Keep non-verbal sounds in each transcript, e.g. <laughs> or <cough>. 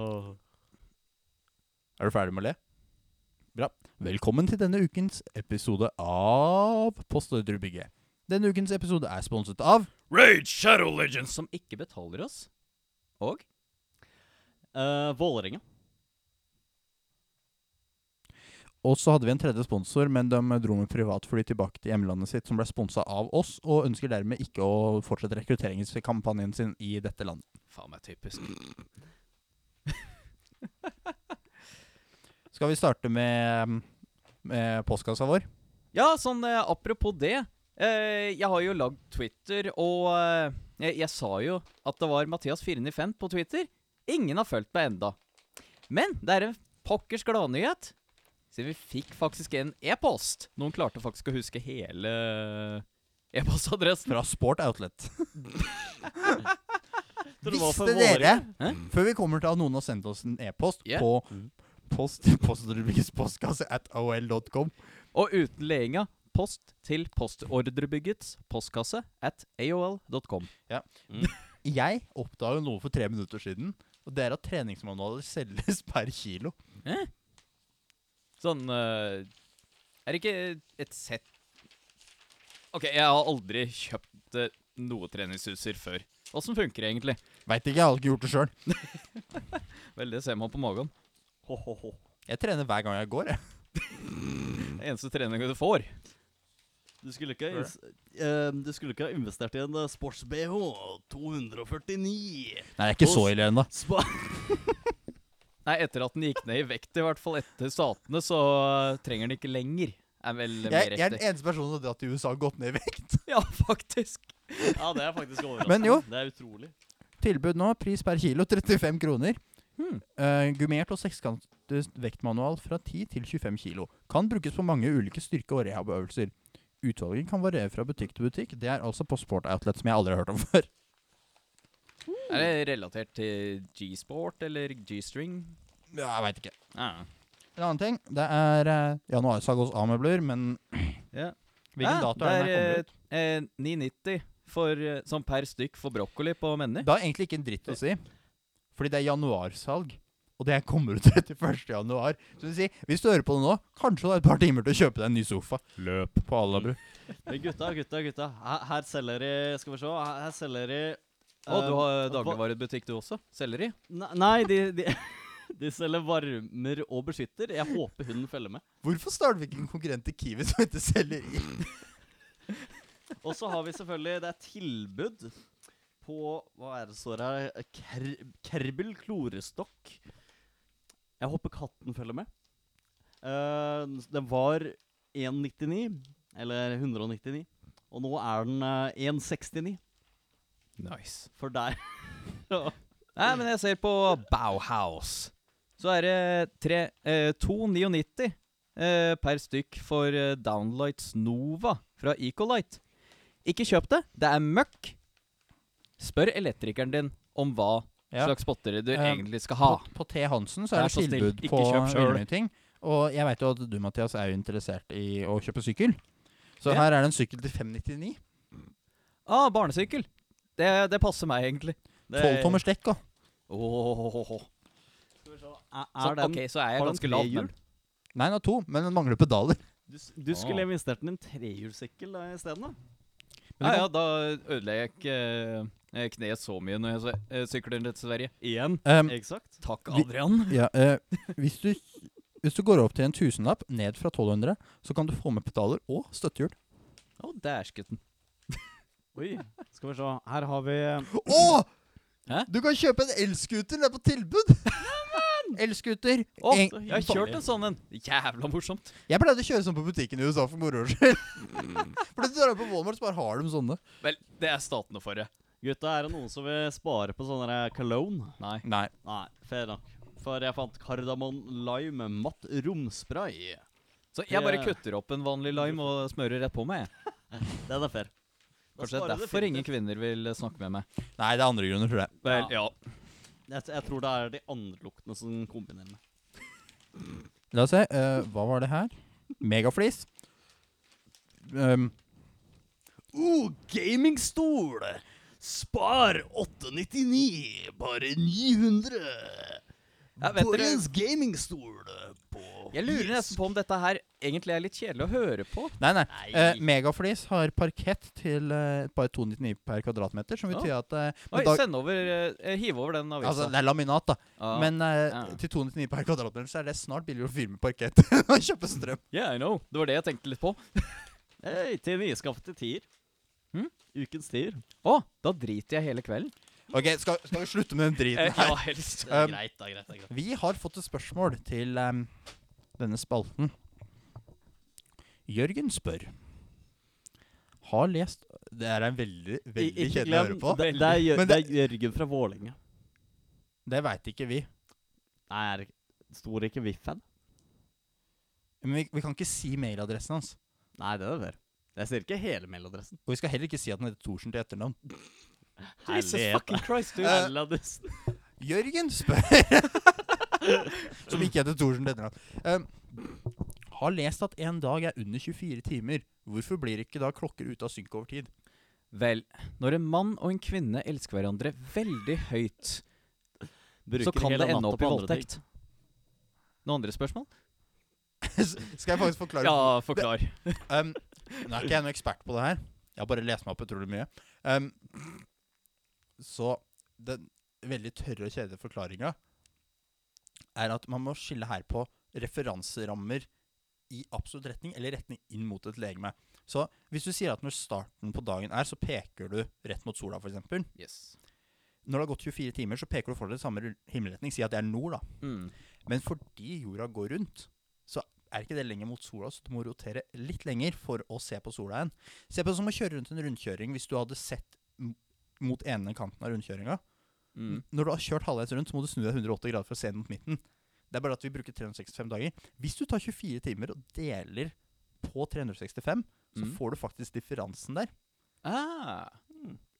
Åh. Er du ferdig med å le? Bra. Velkommen til denne ukens episode av Postordrebygget. Denne ukens episode er sponset av Raid Shadow Legends! Som ikke betaler oss. Og Uh, Vålerenga. Og så hadde vi en tredje sponsor, men de dro med privatfly tilbake til hjemlandet sitt, som ble sponsa av oss, og ønsker dermed ikke å fortsette rekrutteringskampanjen sin i dette landet. Faen meg typisk. <laughs> Skal vi starte med, med postkassa vår? Ja, sånn eh, apropos det. Eh, jeg har jo lagd Twitter, og eh, jeg, jeg sa jo at det var Mathias 495 på Twitter. Ingen har fulgt meg enda. Men det er en pokkers gladnyhet. Så vi fikk faktisk en e-post. Noen klarte faktisk å huske hele e-postadressen. Fra Sport Outlet. <laughs> Tror det var for Visste dere, Hæ? før vi kommer til at noen har sendt oss en e-post yeah. på Mm. post, <laughs> postordrebyggets postkasse at aol.com Og uten leginga post til Postordrebyggets postkasse at aol.com. <laughs> Jeg oppdaget noe for tre minutter siden, og det er at treningsmanualer selges <laughs> per kilo. Sånn uh, Er det ikke et sett OK, jeg har aldri kjøpt uh, noe treningsutstyr før. Åssen funker det egentlig? Veit ikke, jeg har ikke gjort det sjøl. <laughs> Vel, det ser man på magen. Ho, ho, ho. Jeg trener hver gang jeg går, jeg. Det er eneste treninga du får. Du skulle ikke, eh, du skulle ikke ha investert i en eh, sports-BH. 249. Nei, jeg er ikke så ille ennå. <laughs> Nei, etter at den gikk ned i vekt, i hvert fall etter statene, så trenger den ikke lenger. Er vel mer Jeg, jeg er den eneste personen som har dratt til USA og gått ned i vekt. <laughs> Ja, faktisk. Ja, det er faktisk overraskende. Men jo. Det er utrolig. Tilbud nå, pris per kilo <laughs> 35 kroner. Hmm. Uh, gummert og sekskantet vektmanual fra 10 til 25 kilo. Kan brukes på mange ulike styrke- og rehabøvelser. Utvalget kan variere fra butikk til butikk. Det er altså på Sport Outlet, som jeg aldri har hørt om <laughs> før. Er det relatert til G-sport eller G-string? Ja, jeg veit ikke. Ah. En annen ting, det er uh, januarsalg hos A-møbler, men <clears throat> ja. hvilken Ja, dato er den her kommer ut? Det er eh, 9,90 for, eh, sånn per stykk for brokkoli på Menny. Det har egentlig ikke en dritt å si, fordi det er januarsalg. Og det kommer ut <laughs> 31. januar. Så vil si, hvis du hører på det nå, kanskje du har et par timer til å kjøpe deg en ny sofa. Løp på Alabru. <laughs> Gutta, gutta, gutta. Her, her selger de Skal vi se. Her, her selger de Å, du eh, har dagligvarebutikk du også? Selger de? Nei, de, de, <laughs> de selger varmer og beskytter. Jeg håper hunden følger med. Hvorfor starter vi ikke en konkurrent til Kiwi som heter Selleri? Og så har vi selvfølgelig Det er tilbud på Hva er det står her? Ker, Kerbel klorestokk. Jeg håper katten følger med. Uh, den var 199, eller 199. Og nå er den uh, 169 Nice. for deg. <laughs> Nei, men jeg ser på Bauhaus. Så er det tre, eh, 2,99 eh, per stykk for eh, Downlights Nova fra Ecolite. Ikke kjøp det. Det er møkk. Spør elektrikeren din om hva Ja. slags spottere du Eh, egentlig skal ha. På, på T. Hansen så er det så tilbud på veldig mye ting. Og jeg vet jo at du, Mathias, er jo interessert i å kjøpe sykkel. Så Ja. her er det en sykkel til 599. Ah, barnesykkel. Det, det passer meg egentlig. Tolvtommers 12 tommers dekk, da. Åh. Skal vi se. Er, er den, ok, så er jeg ganske lav, men Nei, den har to, men den mangler pedaler. Du, du skulle Ah. investert den i en trehjulssykkel isteden, da? Men ja, ja, da ødela jeg ikke eh, kneet så mye når jeg eh, sykler til Sverige. Igjen. Um, Eksakt. Takk, Vi- Adrian. <laughs> ja, eh, hvis, du, hvis du går opp til en tusenlapp, ned fra 1200, så kan du få med pedaler og støttehjul. Å, dæskutten. <laughs> Oi. Skal vi se. Her har vi Å! Hæ? Du kan kjøpe en elscooter! Det er på tilbud! <laughs> Elscooter. Å, jeg har kjørt en sånn en. Jævla morsomt. Jeg pleide å kjøre sånn på butikken i USA for moro skyld. <laughs> For du drar på Walmart, så bare har de sånne. Vel, det er statene for det. Gutta, er det noen som vil spare på sånn der cologne? Nei. Nei. Nei, fair nok. For jeg fant kardamon lime matt romspray. Så jeg bare kutter opp en vanlig lime og smører rett på meg. <laughs> Den er fair. Kanskje det er derfor ingen kvinner vil snakke med meg. Nei, det er andre grunner, tror jeg. Vel, ja. Jeg, jeg tror det er de andre luktene som kombinerer med. La oss se. Uh, hva var det her? Megaflis. Um, Uh, gamingstol! Spar 899, bare 900. Ja, vet dere, gamingstol jeg lurer nesten på om dette her egentlig er litt kjedelig å høre på. Nei, nei. Nei. Eh, Megaflis har parkett til eh, bare 299 per kvadratmeter, som betyr at eh, Oi, dag, send over eh, Hiv over den avisa. Altså, det er laminat, da. Ah. Men eh, Ja. til 299 per kvadratmeter så er det snart billigere å fyre med parkett <laughs> enn å kjøpe strøm. Yeah, I know. Det var det jeg tenkte litt på. <laughs> Hei, til nyskaffede tier. Hm? Ukens tier. Å, da driter jeg hele kvelden. Ok, skal, skal vi slutte med den driten Eh, her? ja, helst. Det er Um, greit, da. greit, da, greit. Vi har fått et spørsmål til em, denne spalten. Jørgen spør Har lest Det er en veldig, veldig ikke kjedelig å høre på. Det, det, er, Jør- det det- er Jørgen fra Vålerenga. Det veit ikke vi. Nei, er stor ikke VIF-en? Men vi, vi kan ikke si mailadressen hans. Nei, det er det. Jeg ser ikke hele mailadressen. Og vi skal heller ikke si at han heter Thorsen til etternavn. Jesus fucking Christ, du. Eh, Jørgen spør <laughs> <laughs> Som ikke heter Thorsen til etternavn. Um, har lest at en dag er under 24 timer. Hvorfor blir ikke da klokker ute av synk over tid? Vel, når en mann og en kvinne elsker hverandre veldig høyt, så kan det ende opp i voldtekt. Noen andre spørsmål? skal jeg faktisk forklare? Ja, forklar. Um, nå er ikke jeg noen ekspert på det her. Jeg har bare lest meg opp utrolig mye. Um, så den veldig tørre og kjedelige forklaringa er at man må skille her på referanserammer i absolutt retning, eller retning inn mot et legeme. Så hvis du sier at når starten på dagen er, så peker du rett mot sola, f.eks. Yes. Når det har gått 24 timer, så peker du fortsatt i samme himmelretning. Si at det er nord, da. Mm. Men fordi jorda går rundt, så er ikke det lenger mot sola, så du må rotere litt lenger for å se på sola igjen. Se på det som å kjøre rundt en rundkjøring hvis du hadde sett mot ene kanten av rundkjøringa. Mm. Når du har kjørt halvveis rundt, så må du snu deg 180 grader for å se den mot midten. Det er bare at vi bruker 365 dager. Hvis du tar 24 timer og deler på 365, så Mm. får du faktisk differansen der. Ah,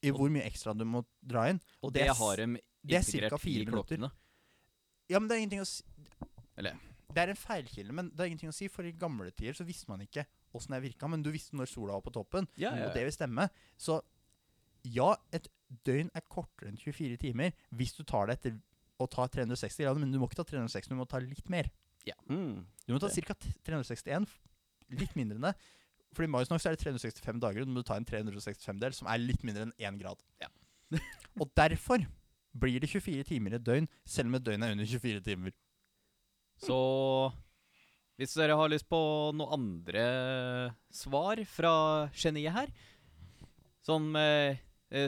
I hvor mye ekstra du må dra inn. og det det, har de det er integrert i klokkene. Ja, men det er ingenting å si Eller- Det er en feilkilde, men det er ingenting å si. For i gamle tider så visste man ikke åssen det virka, men du visste når sola var på toppen. Ja, ja, Og det vil stemme. Så ja, et døgn er kortere enn 24 timer hvis du tar det etter å ta 360 grader, men du må ikke ta 360, du må ta litt mer. Mm. Du må ta ca. 361, litt mindre enn det. For i Maisnok så er det 365 dager, og du må ta en 365-del, som er litt mindre enn 1 grad. Ja. <laughs> og derfor blir det 24 timer i et døgn, selv om et døgn er under 24 timer. Så hvis dere har lyst på noen andre svar fra geniet her, som eh,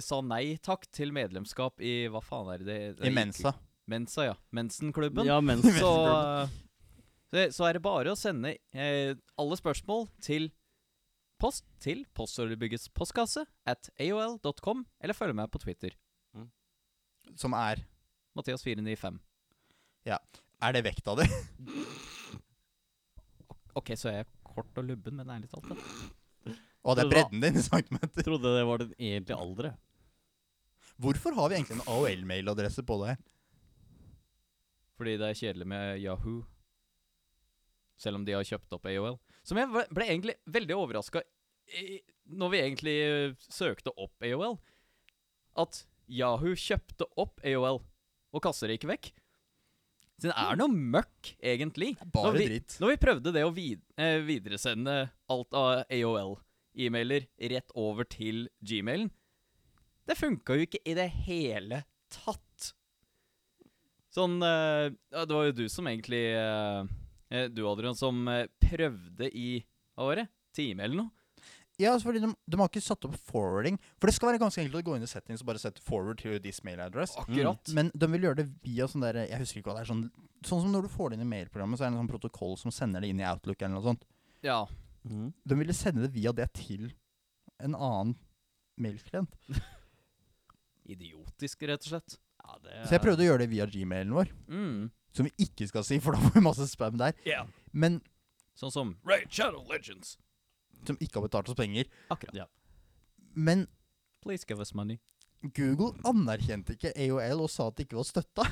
sa nei takk til medlemskap i Hva faen er det I Mensa. Mensa, ja. Mensenklubben. Ja, <laughs> mensen så, så, så er det bare å sende eh, alle spørsmål til post til Postordrebyggets postkasse at aol.com, eller følg meg på Twitter. Som er Mathias495. Ja. Er det vekta di? Ok, så er jeg kort og lubben, men ærlig talt. da. Og det er bredden din i centimeter. Trodde det var den egentlige alderen. Hvorfor har vi egentlig en AOL-mailadresse på det her? Fordi det er kjedelig med Yahoo. Selv om de har kjøpt opp AOL. Som jeg ble, egentlig veldig overraska når vi egentlig eh, søkte opp AOL. At Yahoo kjøpte opp AOL og kaster det ikke vekk. Så det er noe møkk, egentlig. Bare Når vi- dritt. Når vi prøvde det å vid eh, videresende alt av AOL-e-mailer rett over til Gmailen Det funka jo ikke i det hele tatt. Sånn uh, Det var jo du som egentlig eh, Du, Adrian, som prøvde i Hva var det? Time eller noe? Ja, altså fordi de, de har ikke satt opp forwarding. For det skal være ganske enkelt å gå inn i settings og bare sette forward to this mail address. Akkurat. Men de vil gjøre det via sånn der Jeg husker ikke hva det er. Sånn, sånn som når du får det inn i mailprogrammet, så er det en sånn protokoll som sender det inn i Outlook eller noe sånt. Ja. Mm. De ville sende det via det til en annen mailklient. <laughs> Idiotisk, rett og slett. Ja, det Så jeg prøvde å gjøre det via gmailen vår, Mm. som vi ikke skal si, for da får vi masse spam der. Yeah. Men Sånn som Raid Shadow Legends. som ikke har betalt oss penger. Akkurat. Ja. Men Please give us money. Google anerkjente ikke AOL og sa at det ikke var støtta.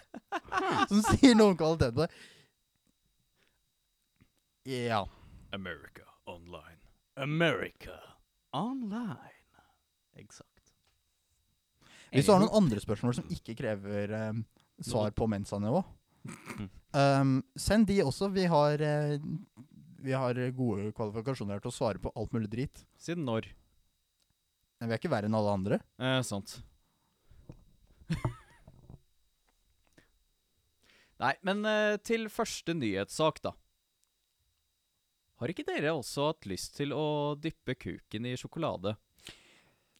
<laughs> Som sier noe om kvaliteten på det. Ja. America Online. America Online. Exakt. Hvis du har noen andre spørsmål som ikke krever um, svar på Mensa-nivå. <laughs> Um, send de også. Vi har, uh, vi har gode kvalifikasjoner til å svare på alt mulig drit. Siden når? Men vi er ikke verre enn alle andre. Eh, sant. <laughs> Nei, men eh, til første nyhetssak, da. Har ikke dere også hatt lyst til å dyppe kuken i sjokolade?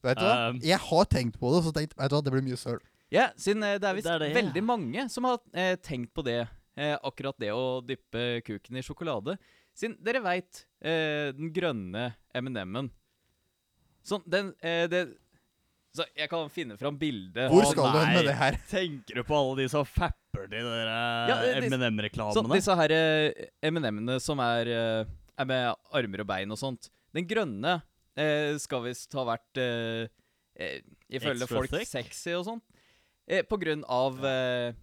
Vet du hva? Um. Jeg har tenkt på det, og så tenkt, vet du hva, det blir mye søl. Ja, siden eh, det er visst Det er det, ja. veldig mange som har eh, tenkt på det. Eh, akkurat det å dyppe kuken i sjokolade. Siden dere veit eh, den grønne M&M-en. Sånn, den eh, det, Så jeg kan finne fram bildet. Hvor Å, skal du hen nei. med det her? <laughs> Tenker du på alle de som fapper de der Ja, det- det- Sånn, M&M-reklamene? disse her eh, M&M-ene som er, eh, er med armer og bein og sånt. Den grønne eh, skal visst ha vært eh, eh, Ifølge folk thick? sexy og sånt. Eh, på grunn av eh,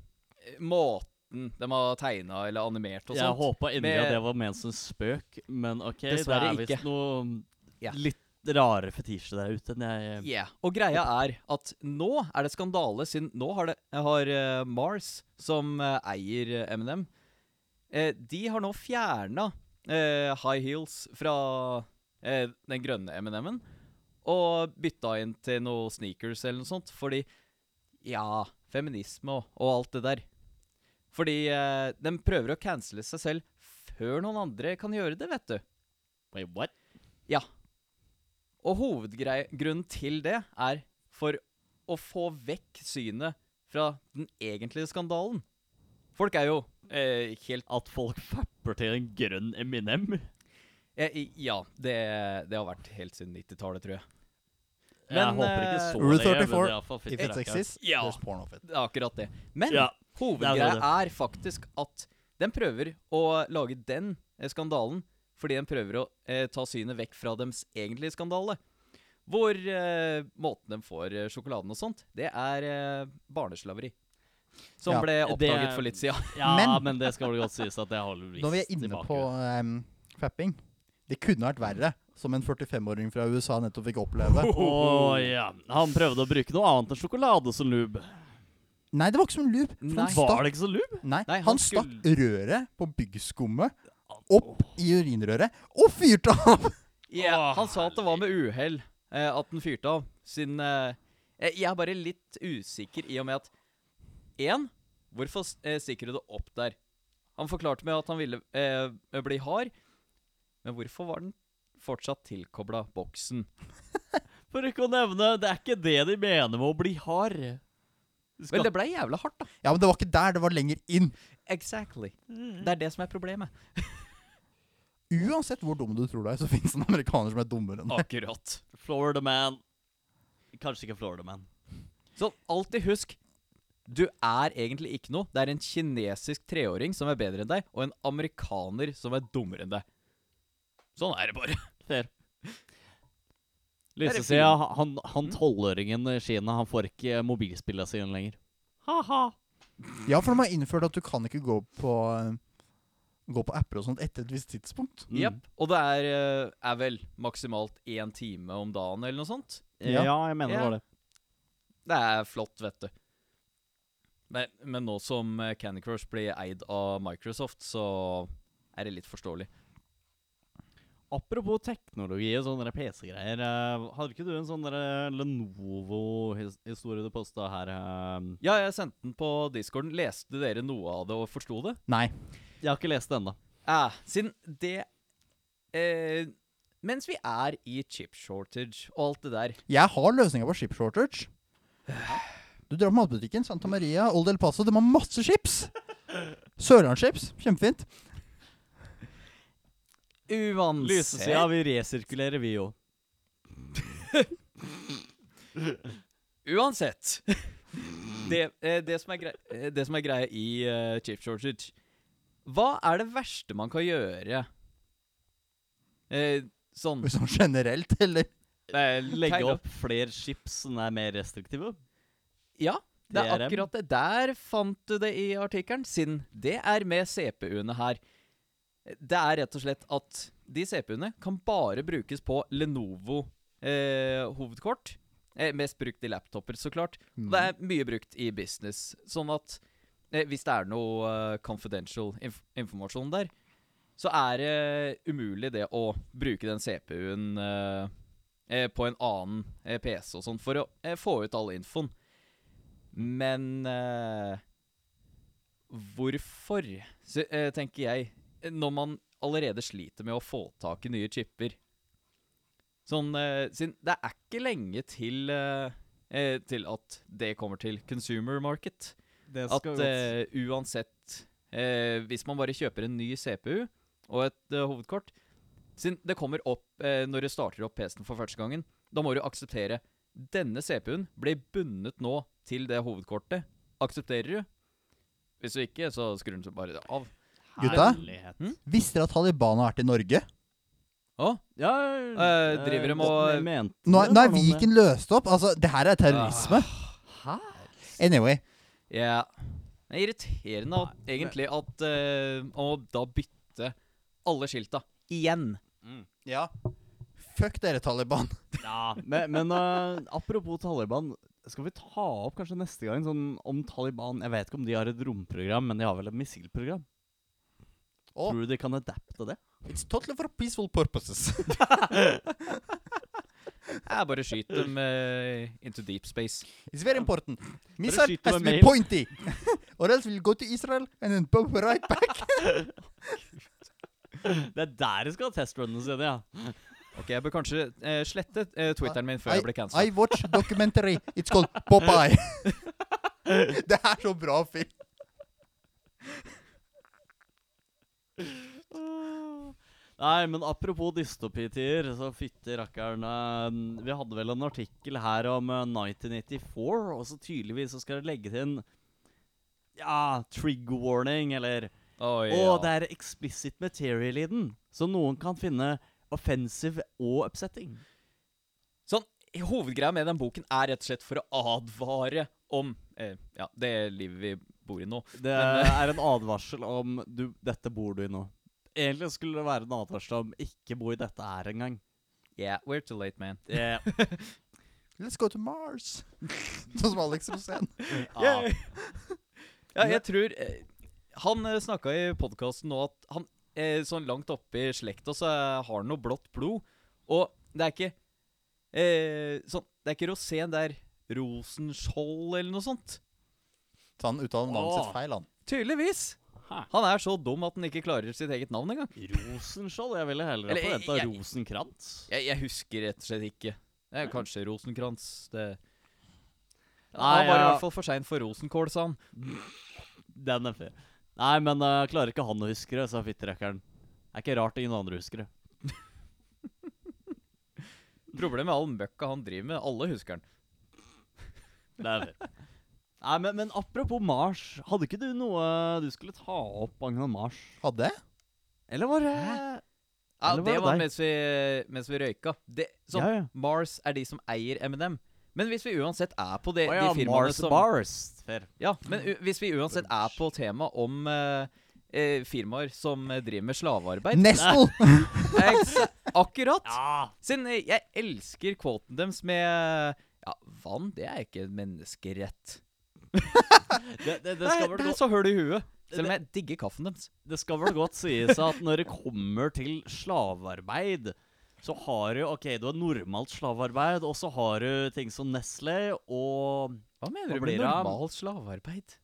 måten de har tegna eller animert og Jeg sånt. håpa inderlig at det var ment som spøk, men OK, Dessverre det er visst noe yeah. litt rare fetisjer der ute. Jeg, Yeah. Og greia er at nå er det skandale, siden nå har, det, har eh, Mars, som eh, eier eh, M&M, eh, de har nå fjerna eh, high heels fra eh, den grønne M&M-en og bytta inn til noe sneakers eller noe sånt, fordi Ja, feminisme og, og alt det der. Fordi eh, de prøver å cancele seg selv før noen andre kan gjøre det, vet du. Wait, what? Ja. Og hovedgrunnen til det er for å få vekk synet fra den egentlige skandalen. Folk er jo eh, helt At folk fapper til en grønn Eminem. eh, Ja, det, det har vært helt siden 90-tallet, tror jeg. Jeg håper ikke eh, så Rule lenge, men 34, det er i If it exists, Ja. there's porn of it. Det er akkurat det. Men Ja, hovedgreia det er er faktisk at den prøver å lage den eh, skandalen fordi den prøver å eh, ta synet vekk fra dems egentlige skandale. Hvor eh, måten de får sjokoladen og sånt, det er eh, barneslaveri. Som Ja, ble oppdaget det, for litt siden. Ja, men, Men- det skal vel godt sies at det holder visst tilbake. Når vi er inne på um, fapping Det kunne vært verre, som en 45-åring fra USA nettopp fikk oppleve. <laughs> Oh, ja. Han prøvde å bruke noe annet enn sjokolade som lube. Nei, det var ikke som lube. For han Var stakk, det ikke som lube? nei, Nei, han han stakk røret på byggskummet opp i urinrøret og fyrte av! <laughs> Yeah, han sa at det var med uhell eh, at den fyrte av. Siden eh, Jeg er bare litt usikker i og med at Én, hvorfor eh, stikker du det opp der? Han forklarte meg at han ville eh, bli hard, men hvorfor var den fortsatt tilkobla boksen? <laughs> For ikke å nevne, det er ikke det de mener med å bli hard. Skal- Vel, det ble jævla hardt, da. Ja, men det var ikke der, det var lenger inn. Exactly. Det er det som er problemet. <laughs> Uansett hvor dum du tror du er, så fins det en amerikaner som er dummere enn deg. Akkurat. Florida man. Kanskje ikke Florida man. Så alltid husk du er egentlig ikke noe. Det er en kinesisk treåring som er bedre enn deg, og en amerikaner som er dummere enn deg. Sånn er det bare. <laughs> Fair. Det er Lysesida, fint. han han tolvåringen i Kina, han får ikke mobilspillene sine lenger. Ha-ha. Ja, for de har innført at du kan ikke gå på eh, Gå på apper og sånt etter et visst tidspunkt. Mm. Og det er, eh, er vel maksimalt én time om dagen eller noe sånt. Ja, Ja. jeg mener Ja. det var det. Det er flott, vet du. Men, men nå som eh, Candy Crush blir eid av Microsoft, så er det litt forståelig. Apropos teknologi og sånne PC-greier. eh, hadde ikke du en sånn Lenovo-historie du posta her? eh? Ja, jeg sendte den på discorden. Leste dere noe av det og forsto det? Nei. Jeg har ikke lest det ennå. Eh, siden det eh, Mens vi er i chip shortage og alt det der Jeg har løsninga på chip shortage. Du drar på matbutikken, Santa Maria, Old El Paso. De har masse chips! Sørlandschips. Kjempefint. Uansett Lysesida, vi resirkulerer, vi jo. Uansett. Det, eh, det, som er grei, eh, det som er greia i uh, chip shortage Hva er det verste man kan gjøre? Eh, sånn Sånn generelt, eller? eh, Legge opp flere chips som er mer restriktive. Ja, det er DRM. akkurat det. Der fant du det i artikkelen, siden det er med CPU-ene her. Det er rett og slett at de CPU-ene kan bare brukes på Lenovo eh. Eh, mest brukt i laptoper, så klart. Og det er mye brukt i business. Sånn at eh, Hvis det er noe uh, confidential inf informasjon der, så er det umulig det å bruke den CPU-en eh, eh, på en annen PC og sånn for å få ut all infoen. Men eh, hvorfor, så, eh, tenker jeg, når man allerede sliter med å få tak i nye chipper Sånn eh, siden Det er ikke lenge til eh, eh, til at det kommer til consumer market. Det At eh, uansett Hvis man bare kjøper en ny CPU og et hovedkort Siden det kommer opp når du starter opp PC-en for første gangen, da må du akseptere denne CPU-en blir bundet nå til det hovedkortet. Aksepterer du? Hvis du ikke, så skrur den bare av. Gutta? Hm? Visste dere at Taliban har vært i Norge? Å, Ja, Eh, driver de og- me- Nå, nå er Viken løst opp. Altså, det her er terrorisme. Hæ? Anyway. ja. Det er irriterende at, egentlig at uh, å da bytte alle skilta igjen. Mm. Ja. Fuck dere, Taliban. <laughs> Ja, men, men uh, apropos Taliban. Skal vi ta opp kanskje neste gang sånn om Taliban Jeg vet ikke om de har et romprogram, men de har vel et missilprogram? Oh, Tror du de kan adapte det? it's totally for peaceful purposes. <laughs> Jeg bare skyter dem uh, into deep space. It's very important. Missile has to be mail. pointy. <laughs> or else we'll go to Israel and then bump right back. Det er der de skal ha testrunnene sine, ja. Ok, Jeg bør kanskje eh, slette eh, Twitteren min før I, jeg blir I watch documentary. It's called Popeye. <laughs> <laughs> det er så bra film. Nei, men apropos dystopitider, så fytti rakkeren eh, Vi hadde vel en artikkel her om eh, 1984, og så tydeligvis så skal det legge til en Ja, trigger warning, eller Å, det er explicit material i den, så noen kan finne offensive og upsetting. Sånn, Hovedgreia med den boken er rett og slett for å advare om eh, ja, det livet vi bor i nå. Det Men, er en advarsel om du, 'Dette bor du i nå'. Egentlig skulle det være en advarsel om 'ikke bo i dette her engang'. Yeah, we're too late, man. Yeah. <laughs> Let's go to Mars. <laughs> sånn som Alex Rosén. <laughs> Ja. Ja, jeg tror eh, Han eh, snakka i podkasten nå at han eh, sånn langt oppe i slekta så har han noe blått blod. Og det er ikke eh, sånn Det er ikke Rosén, det er Rosenskjold eller noe sånt. Så han uttaler navnet sitt feil, han. Tydeligvis. Hæ. Han er så dum at han ikke klarer sitt eget navn engang. Rosenskjold? Jeg ville heller ha Eller, forventa jeg- Rosenkrantz. Jeg, jeg husker rett og slett ikke. Det er kanskje Rosenkrantz. Det Nei, Han var i hvert fall for sein for rosenkål, sa han. Den er fair. Nei, men uh, klarer ikke han å huske det, sa fitterekkeren. Det er ikke rart ingen andre husker det. <laughs> Problemet med all møkka han driver med, alle husker han. <laughs> Det er fair. Nei, men, men apropos Mars. Hadde ikke du noe du skulle ta opp angående Mars? Hadde jeg? Eller var det Ja, det var det var mens vi, mens vi røyka. Det, så, Ja, ja. Mars er de som eier M&M. Men hvis vi uansett er på det, oh, ja, de firmaene Mars som Bars. Ja, men u hvis vi uansett er på tema om uh, uh, firmaer som driver med slavearbeid Nestle! <laughs> Ex- Akkurat! Ja. Siden eh, jeg elsker kvoten deres med Ja, vann, det er ikke en menneskerett. Det, det, det, <laughs> vel det er så høl i huet. Selv om jeg digger kaffen deres. det skal vel godt sies at når det kommer til slavearbeid, så har du Ok, du har normalt slavearbeid, og så har du ting som Nestle og Hva mener Hva du med det normalt slavearbeid?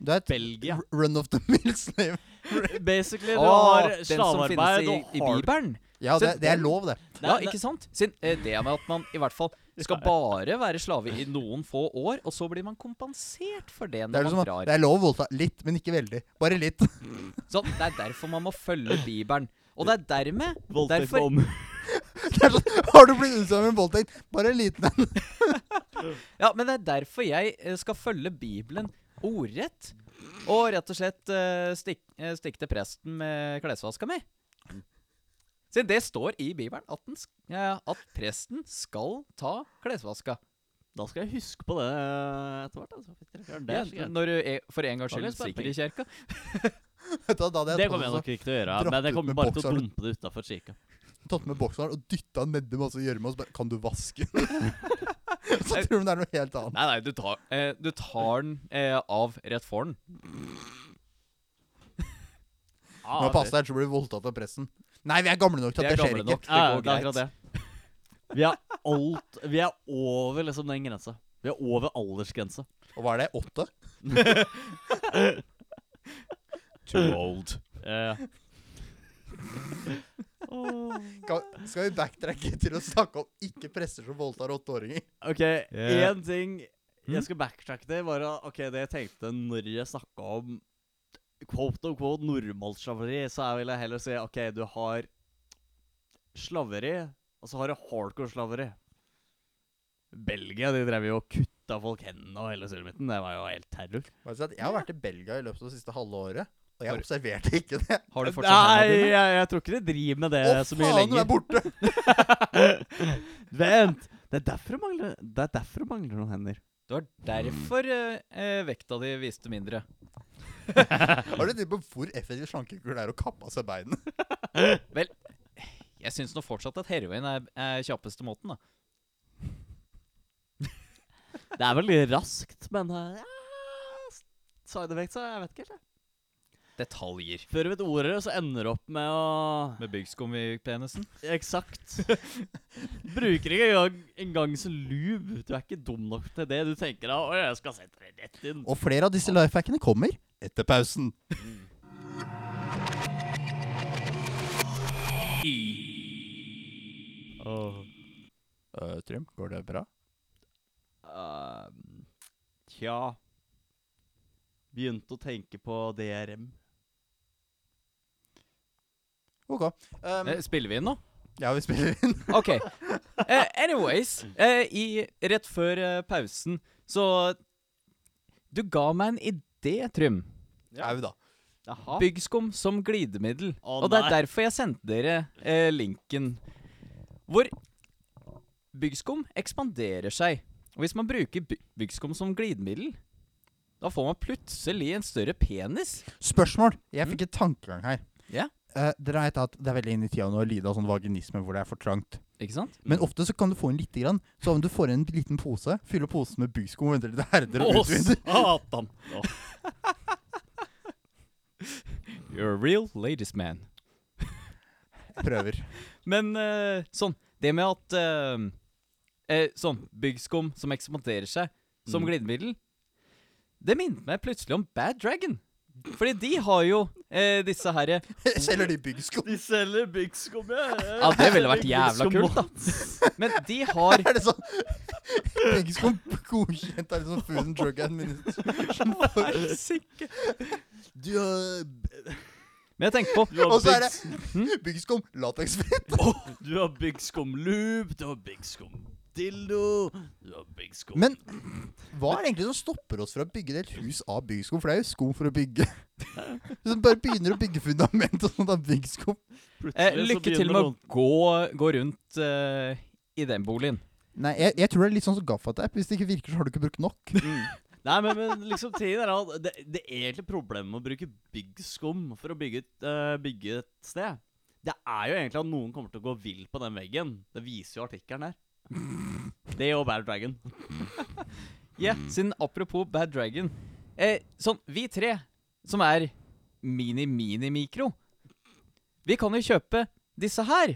Du er et Belgia. run of the mill slave. <laughs> Basically, du oh, har den som finnes i, i og Bibelen? Ja, det, det er lov, det. Det Ja, ikke sant? Siden eh, det med at man i hvert fall skal bare være slave i noen få år, og så blir man kompensert for det Det når er, liksom, man drar. det er lov å voldta litt, men ikke veldig. Bare litt. <laughs> Sånn, det er derfor man må følge Bibelen. Og det er dermed Voldtekt derfor, om <laughs> Det er sånn, Har du blitt utsatt for en voldtekt? Bare en liten en. Ja, men det er derfor jeg eh, skal følge Bibelen ordrett. Og rett og slett uh, stikk, uh, stikke til presten med klesvaska mi. Siden det står i Bibelen at, den, sk- ja, at presten skal ta klesvaska. Da skal jeg huske på det eh, etter hvert. Altså. Ja, når du er, for en gangs skyld stikker i kirka. <laughs> da, Da det kommer jeg nok ikke til å gjøre. Men jeg kommer bare til å dumpe det utafor kirka. tatt med bokseren og dytta nedi masse gjørme og så bare Kan du vaske? <laughs> Så tror de det er noe helt annet. Nei, nei, du tar, eh, du tar den eh, av rett for den. Ah, må passe deg, ellers blir du voldtatt av pressen. Nei, vi er gamle nok til at det skjer ikke. Det går er greit. det. Vi er alt Vi er over liksom den grensa. Vi er over aldersgrensa. Og hva er det? Åtte? <laughs> Too old. Eh, Skal, skal vi backtracke til å snakke om ikke presser som voldtar åtteåringer? OK, Yeah. ting jeg skal backtracke til, var at, ok, det jeg tenkte når jeg snakka om quote on quote normalt slaveri, så jeg vil jeg heller si OK, du har slaveri, og så har du hardcore slaveri. Belgia de drev jo og kutta folk hendene og hele sulamitten. Det var jo helt terror. Jeg har vært i Belgia i løpet av det siste halve året, og jeg observerte ikke det. Har du <laughs> fortsatt Nei, hendene dine? jeg, jeg tror ikke de driver med det Å, så mye faen, du lenger. er borte! <laughs> Vent! Det er derfor det mangler, det er derfor det mangler noen hender. Det var derfor eh, eh, vekta di viste mindre. <laughs> Har du tenkt på hvor effektiv slankekur det er å kappe av seg beina? <laughs> Jeg syns nå fortsatt at heroin er, er kjappeste måten, da. <laughs> Det er veldig raskt, men uh, ja, Side effects, jeg vet ikke helt. jeg. Detaljer. Før du vet ordet, så ender du opp med å Med byggskum i penisen. Eksakt. Bruker ikke engang, en som lube. Du er ikke dum nok til det. Du tenker da jeg skal sette det rett inn. Og flere av disse lifehackene kommer etter pausen. Oh. Uh, Trym, går det bra? Uh, tja Begynte å tenke på DRM. Ok. Um, Eh, spiller vi inn nå? ja, vi spiller inn. <laughs> OK. Uh, anyways, eh, i, rett før pausen så Du ga meg en idé, Trym. Au da. Aha. Byggskum som glidemiddel. Å, og det er nei. derfor jeg sendte dere eh, linken. Hvor byggskum ekspanderer seg. Og hvis man bruker by byggskum som glidemiddel, da får man plutselig en større penis. Spørsmål. Jeg Mm. fikk et tankegang her. Ja. Eh, dere vet at det er veldig inn i tida nå å lide av sånn vaginisme hvor det er for trangt. Ikke sant? Men ofte så kan du få inn lite grann. Så om du får inn en liten pose, fyller posen med byggskum og litt herder og Å, satan! <laughs> You're a real ladies man. Prøver. Men uh, sånn Det med at uh, eh, Sånn byggskum som ekspanderer seg som Mm. glidemiddel, det minnet meg plutselig om Bad Dragon. Fordi de har jo eh, disse herre <laughs> Selger de byggskum? De selger byggskum, ja. Ja, det ville vært jævla kult, da. Men de har <laughs> Er det sånn Byggskum godkjent av sånn Food and Drug Administration? <laughs> Du har Men jeg tenker på Du Og så er det byggskum lateksfritt. Du har byggskum loop, du har byggskum dildo, du har byggskum Men hva er det egentlig som stopper oss fra å bygge et hus av byggsko? For det er jo sko for å bygge. <laughs> Hvis man bare begynner å bygge fundament og sånt av byggsko. eh, Lykke til med å gå, gå rundt uh, i den boligen. Nei, jeg, jeg tror det er litt sånn som gaffateip. Hvis det ikke virker, så har du ikke brukt nok. <laughs> Nei, men, men liksom tingen er at det, det egentlige problemet med å bruke byggskum for å bygge et, uh, bygge et sted, det er jo egentlig at noen kommer til å gå vill på den veggen. Det viser jo artikkelen her. Det og Bad Dragon. <laughs> Ja, siden apropos Bad Dragon. Eh, sånn, vi tre, som er mini-mini-mikro, vi kan jo kjøpe disse her.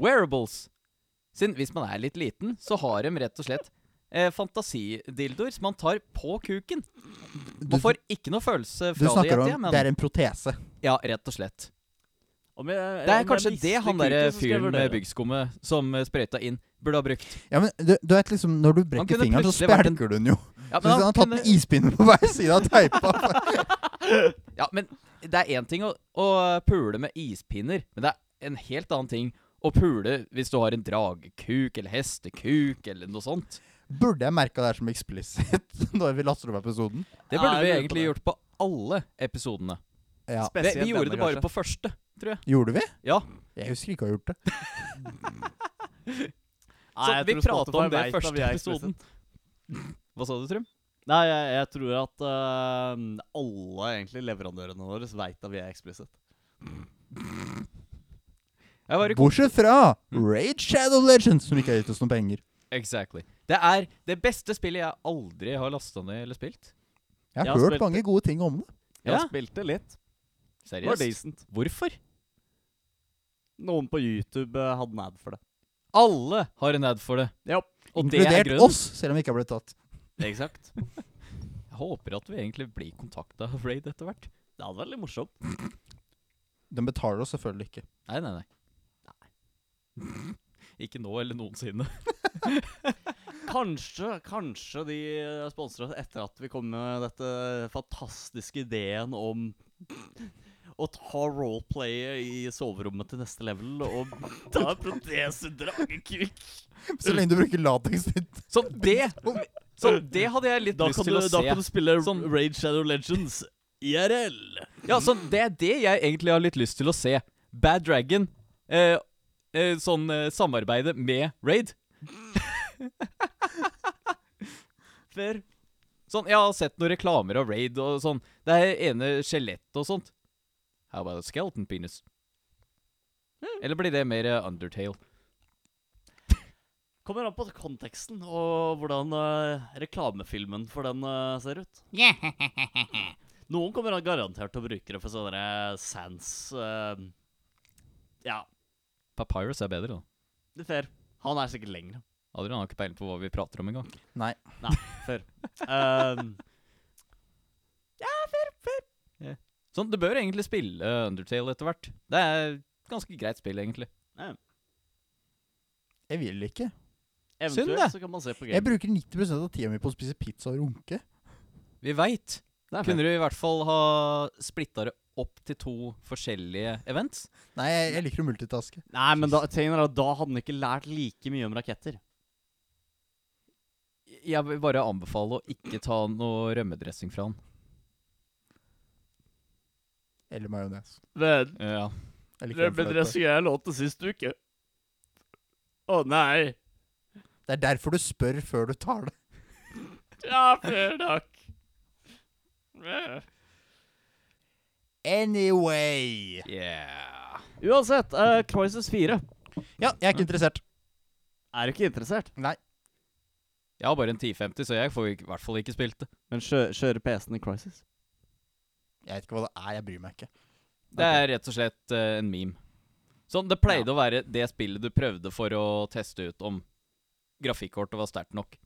Wearables. Siden hvis man er litt liten, så har de rett og slett eh, fantasidildoer som man tar på kuken. Du, Man får ikke noe følelse du fra det, snakker vet om men det er en protese. ja, rett og slett. Om jeg- Det er kanskje det han derre fyren med byggskummet som eh, sprøyta inn, burde ha brukt. Ja, men du, du vet liksom Når du brekker fingeren, så spjelker en- du den jo. Ja, Så han, han har tatt en ispinne på hver side av teipa <laughs> Ja, men det er én ting å, å pule med ispinner, men det er en helt annen ting å pule hvis du har en dragekuk eller hestekuk eller noe sånt. Burde jeg merka det her som eksplisitt <laughs> når vi laster opp episoden? Det burde ja, vi egentlig på gjort på alle episodene. Ja. Vi, vi gjorde denne, det bare kanskje. på første, tror jeg. Gjorde vi? Ja. Jeg husker ikke å ha gjort det. <laughs> Nei, Så vi tror prata Spotify om det i første vi episoden. Hva sa du, Trym? Nei, jeg, jeg tror at uh, alle egentlig leverandørene våre veit at vi er explicit. Bortsett fra Raid Shadow Legends, som ikke har gitt oss noen penger. Exactly. Det er det beste spillet jeg aldri har lasta ned eller spilt. Jeg har Jeg har hørt mange mange gode ting om det. Jeg Ja. spilt. Det litt. Seriøst. Hvorfor? Noen på YouTube eh, hadde en ad for det. Alle har en ad for det. Ja. Og det er Inkludert grunnen. oss, selv om vi ikke har blitt tatt. Exakt. Jeg håper at vi egentlig blir kontakta av Raid etter hvert. Det hadde vært litt morsomt. De betaler oss selvfølgelig ikke. Nei, nei, nei. Ikke nå eller noensinne. <laughs> Kanskje, kanskje de sponser oss etter at vi kom med dette fantastiske ideen om å ta roleplayet i soverommet til neste level og ta <laughs> protesedragekuk. Så lenge du bruker lateks ditt. Sånn, det Sånn, det hadde jeg litt Da lyst til du, å da se. kan du spille Sånn- Raid Shadow Legends IRL. Ja, sånn, Det er det jeg egentlig har litt lyst til å se. Bad Dragon. Eh, eh, sånn eh, samarbeide med Raid. <laughs> Fair. Sånn, Jeg har sett noen reklamer av Raid og sånn. Det er ene skjelett og sånt. How about a skeleton penis? Eller blir det mer eh, Undertale? <laughs> Kommer an på konteksten og hvordan uh, reklamefilmen for den uh, ser ut. <laughs> Noen kommer garantert til å bruke det for sånne sans uh, Ja, Papyrus er bedre, da. det er fair. Han er sikkert lengre. Adrian har ikke peiling på hva vi prater om engang. Nei. Nei, Fair. <laughs> Um, Sånn, Du bør egentlig spille Undertale etter hvert. Det er et ganske greit spill, egentlig. Jeg vil ikke. eventuelt det. så kan man se på Jeg game. bruker 90 av tida mi på å spise pizza og runke. Vi veit. Det er Kunne du i hvert fall ha splitta det opp til to forskjellige events? Nei, jeg, jeg liker å multitaske. Nei, men da, tingen er at da hadde han ikke lært like mye om raketter. Jeg vil bare anbefale å ikke ta noe rømmedressing fra han. Eller majones. Men Ja. Liker den fløte. jeg lånte sist uke. Å nei. Det er derfor du spør før du tar det. Ja, fair nok. Anyway. Yeah. Uansett, uh, Crisis 4. Ja, jeg er ikke interessert. Er du ikke interessert? Nei. Jeg har bare en 1050, så jeg får i hvert fall ikke spilt det. Men kjø kjøre PC-en i Crisis? Jeg vet ikke hva det er. Jeg bryr meg ikke. Det er rett og slett uh, en meme. Sånn, Det pleide å være det spillet du prøvde for å teste ut om grafikkortet var sterkt nok.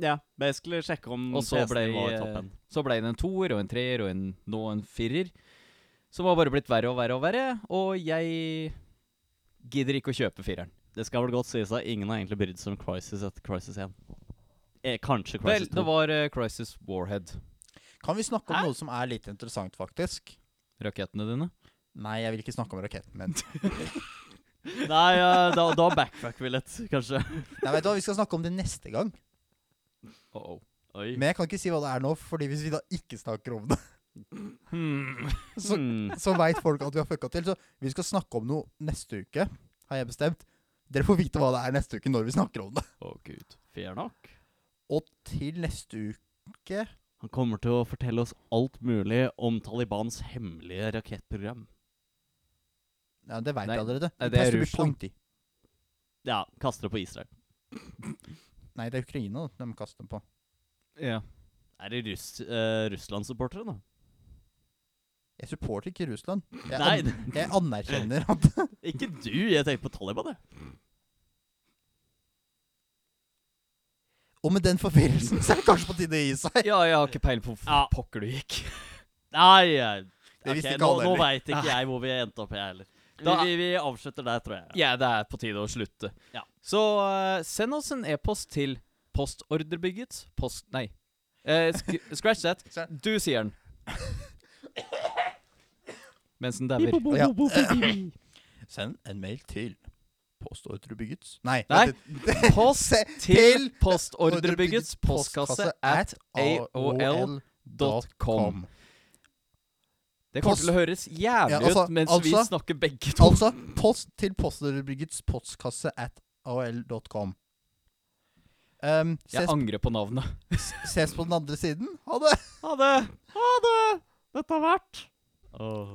Ja, basically sjekke om Og så ble, var toppen. så ble det en toer og en treer og en, nå en firer. Som har bare blitt verre og verre og verre, og jeg gidder ikke å kjøpe fireren. Det skal vel godt sies at ingen har egentlig brydd seg om Crisis etter Crisis 1. Eh, kanskje Vel, 2. Vel, det var uh, Crisis Warhead. Kan vi snakke om Hæ? noe som er litt interessant, faktisk? Rakettene dine. Nei, jeg vil ikke snakke om raketten min. <laughs> Nei, da, da backtracker vi litt, kanskje. Nei, vet du hva, Vi skal snakke om det neste gang. Oh -oh. Oi. Men jeg kan ikke si hva det er nå, Fordi hvis vi da ikke snakker om det, Hmm. <laughs> så, så veit folk at vi har fucka til. Så vi skal snakke om noe neste uke, har jeg bestemt. Dere får vite hva det er neste uke når vi snakker om det. Å, gud. Fair nok. Og til neste uke Han kommer til å fortelle oss alt mulig om Talibans hemmelige rakettprogram. Ja, Det veit jeg allerede. nei, det er Russland. Ja, kaster det på Israel. Nei, det er Ukraina de kaster det på. Ja. Er det russ, uh, Russland-supportere, da? Jeg supporter ikke Russland. Jeg, Nei, an jeg anerkjenner <laughs> at ikke du! Jeg tenker på Taliban, jeg. Og med den forvirrelsen så er det kanskje på tide å gi seg. ja, jeg har ikke peiling på hvor Ja. pokker du gikk. Nei, jeg- Det ok, ikke nå, alle nå veit ikke jeg hvor vi endte opp, jeg heller. Vi, Da- vi, vi avslutter der, tror jeg. Ja, det er på tide å slutte. Ja. Så uh, send oss en e-post til postordrebygget post... Nei. Uh, sk <laughs> scratch that. Du sier den. Mens den dauer. Ja. <laughs> Send en mail til Postordrebyggets Nei. Nei. <laughs> Post til postordrebyggets postkasse at aol.com. Det kommer Post- til å høres jævlig Ja, altså- ut mens vi altså- snakker begge to. Altså post til Postordrebyggets postkasse at aol.com. Um, Jeg angrer på navnet. ses på den andre siden. Ha det! Ha det! Ha det! Dette har vært Åh.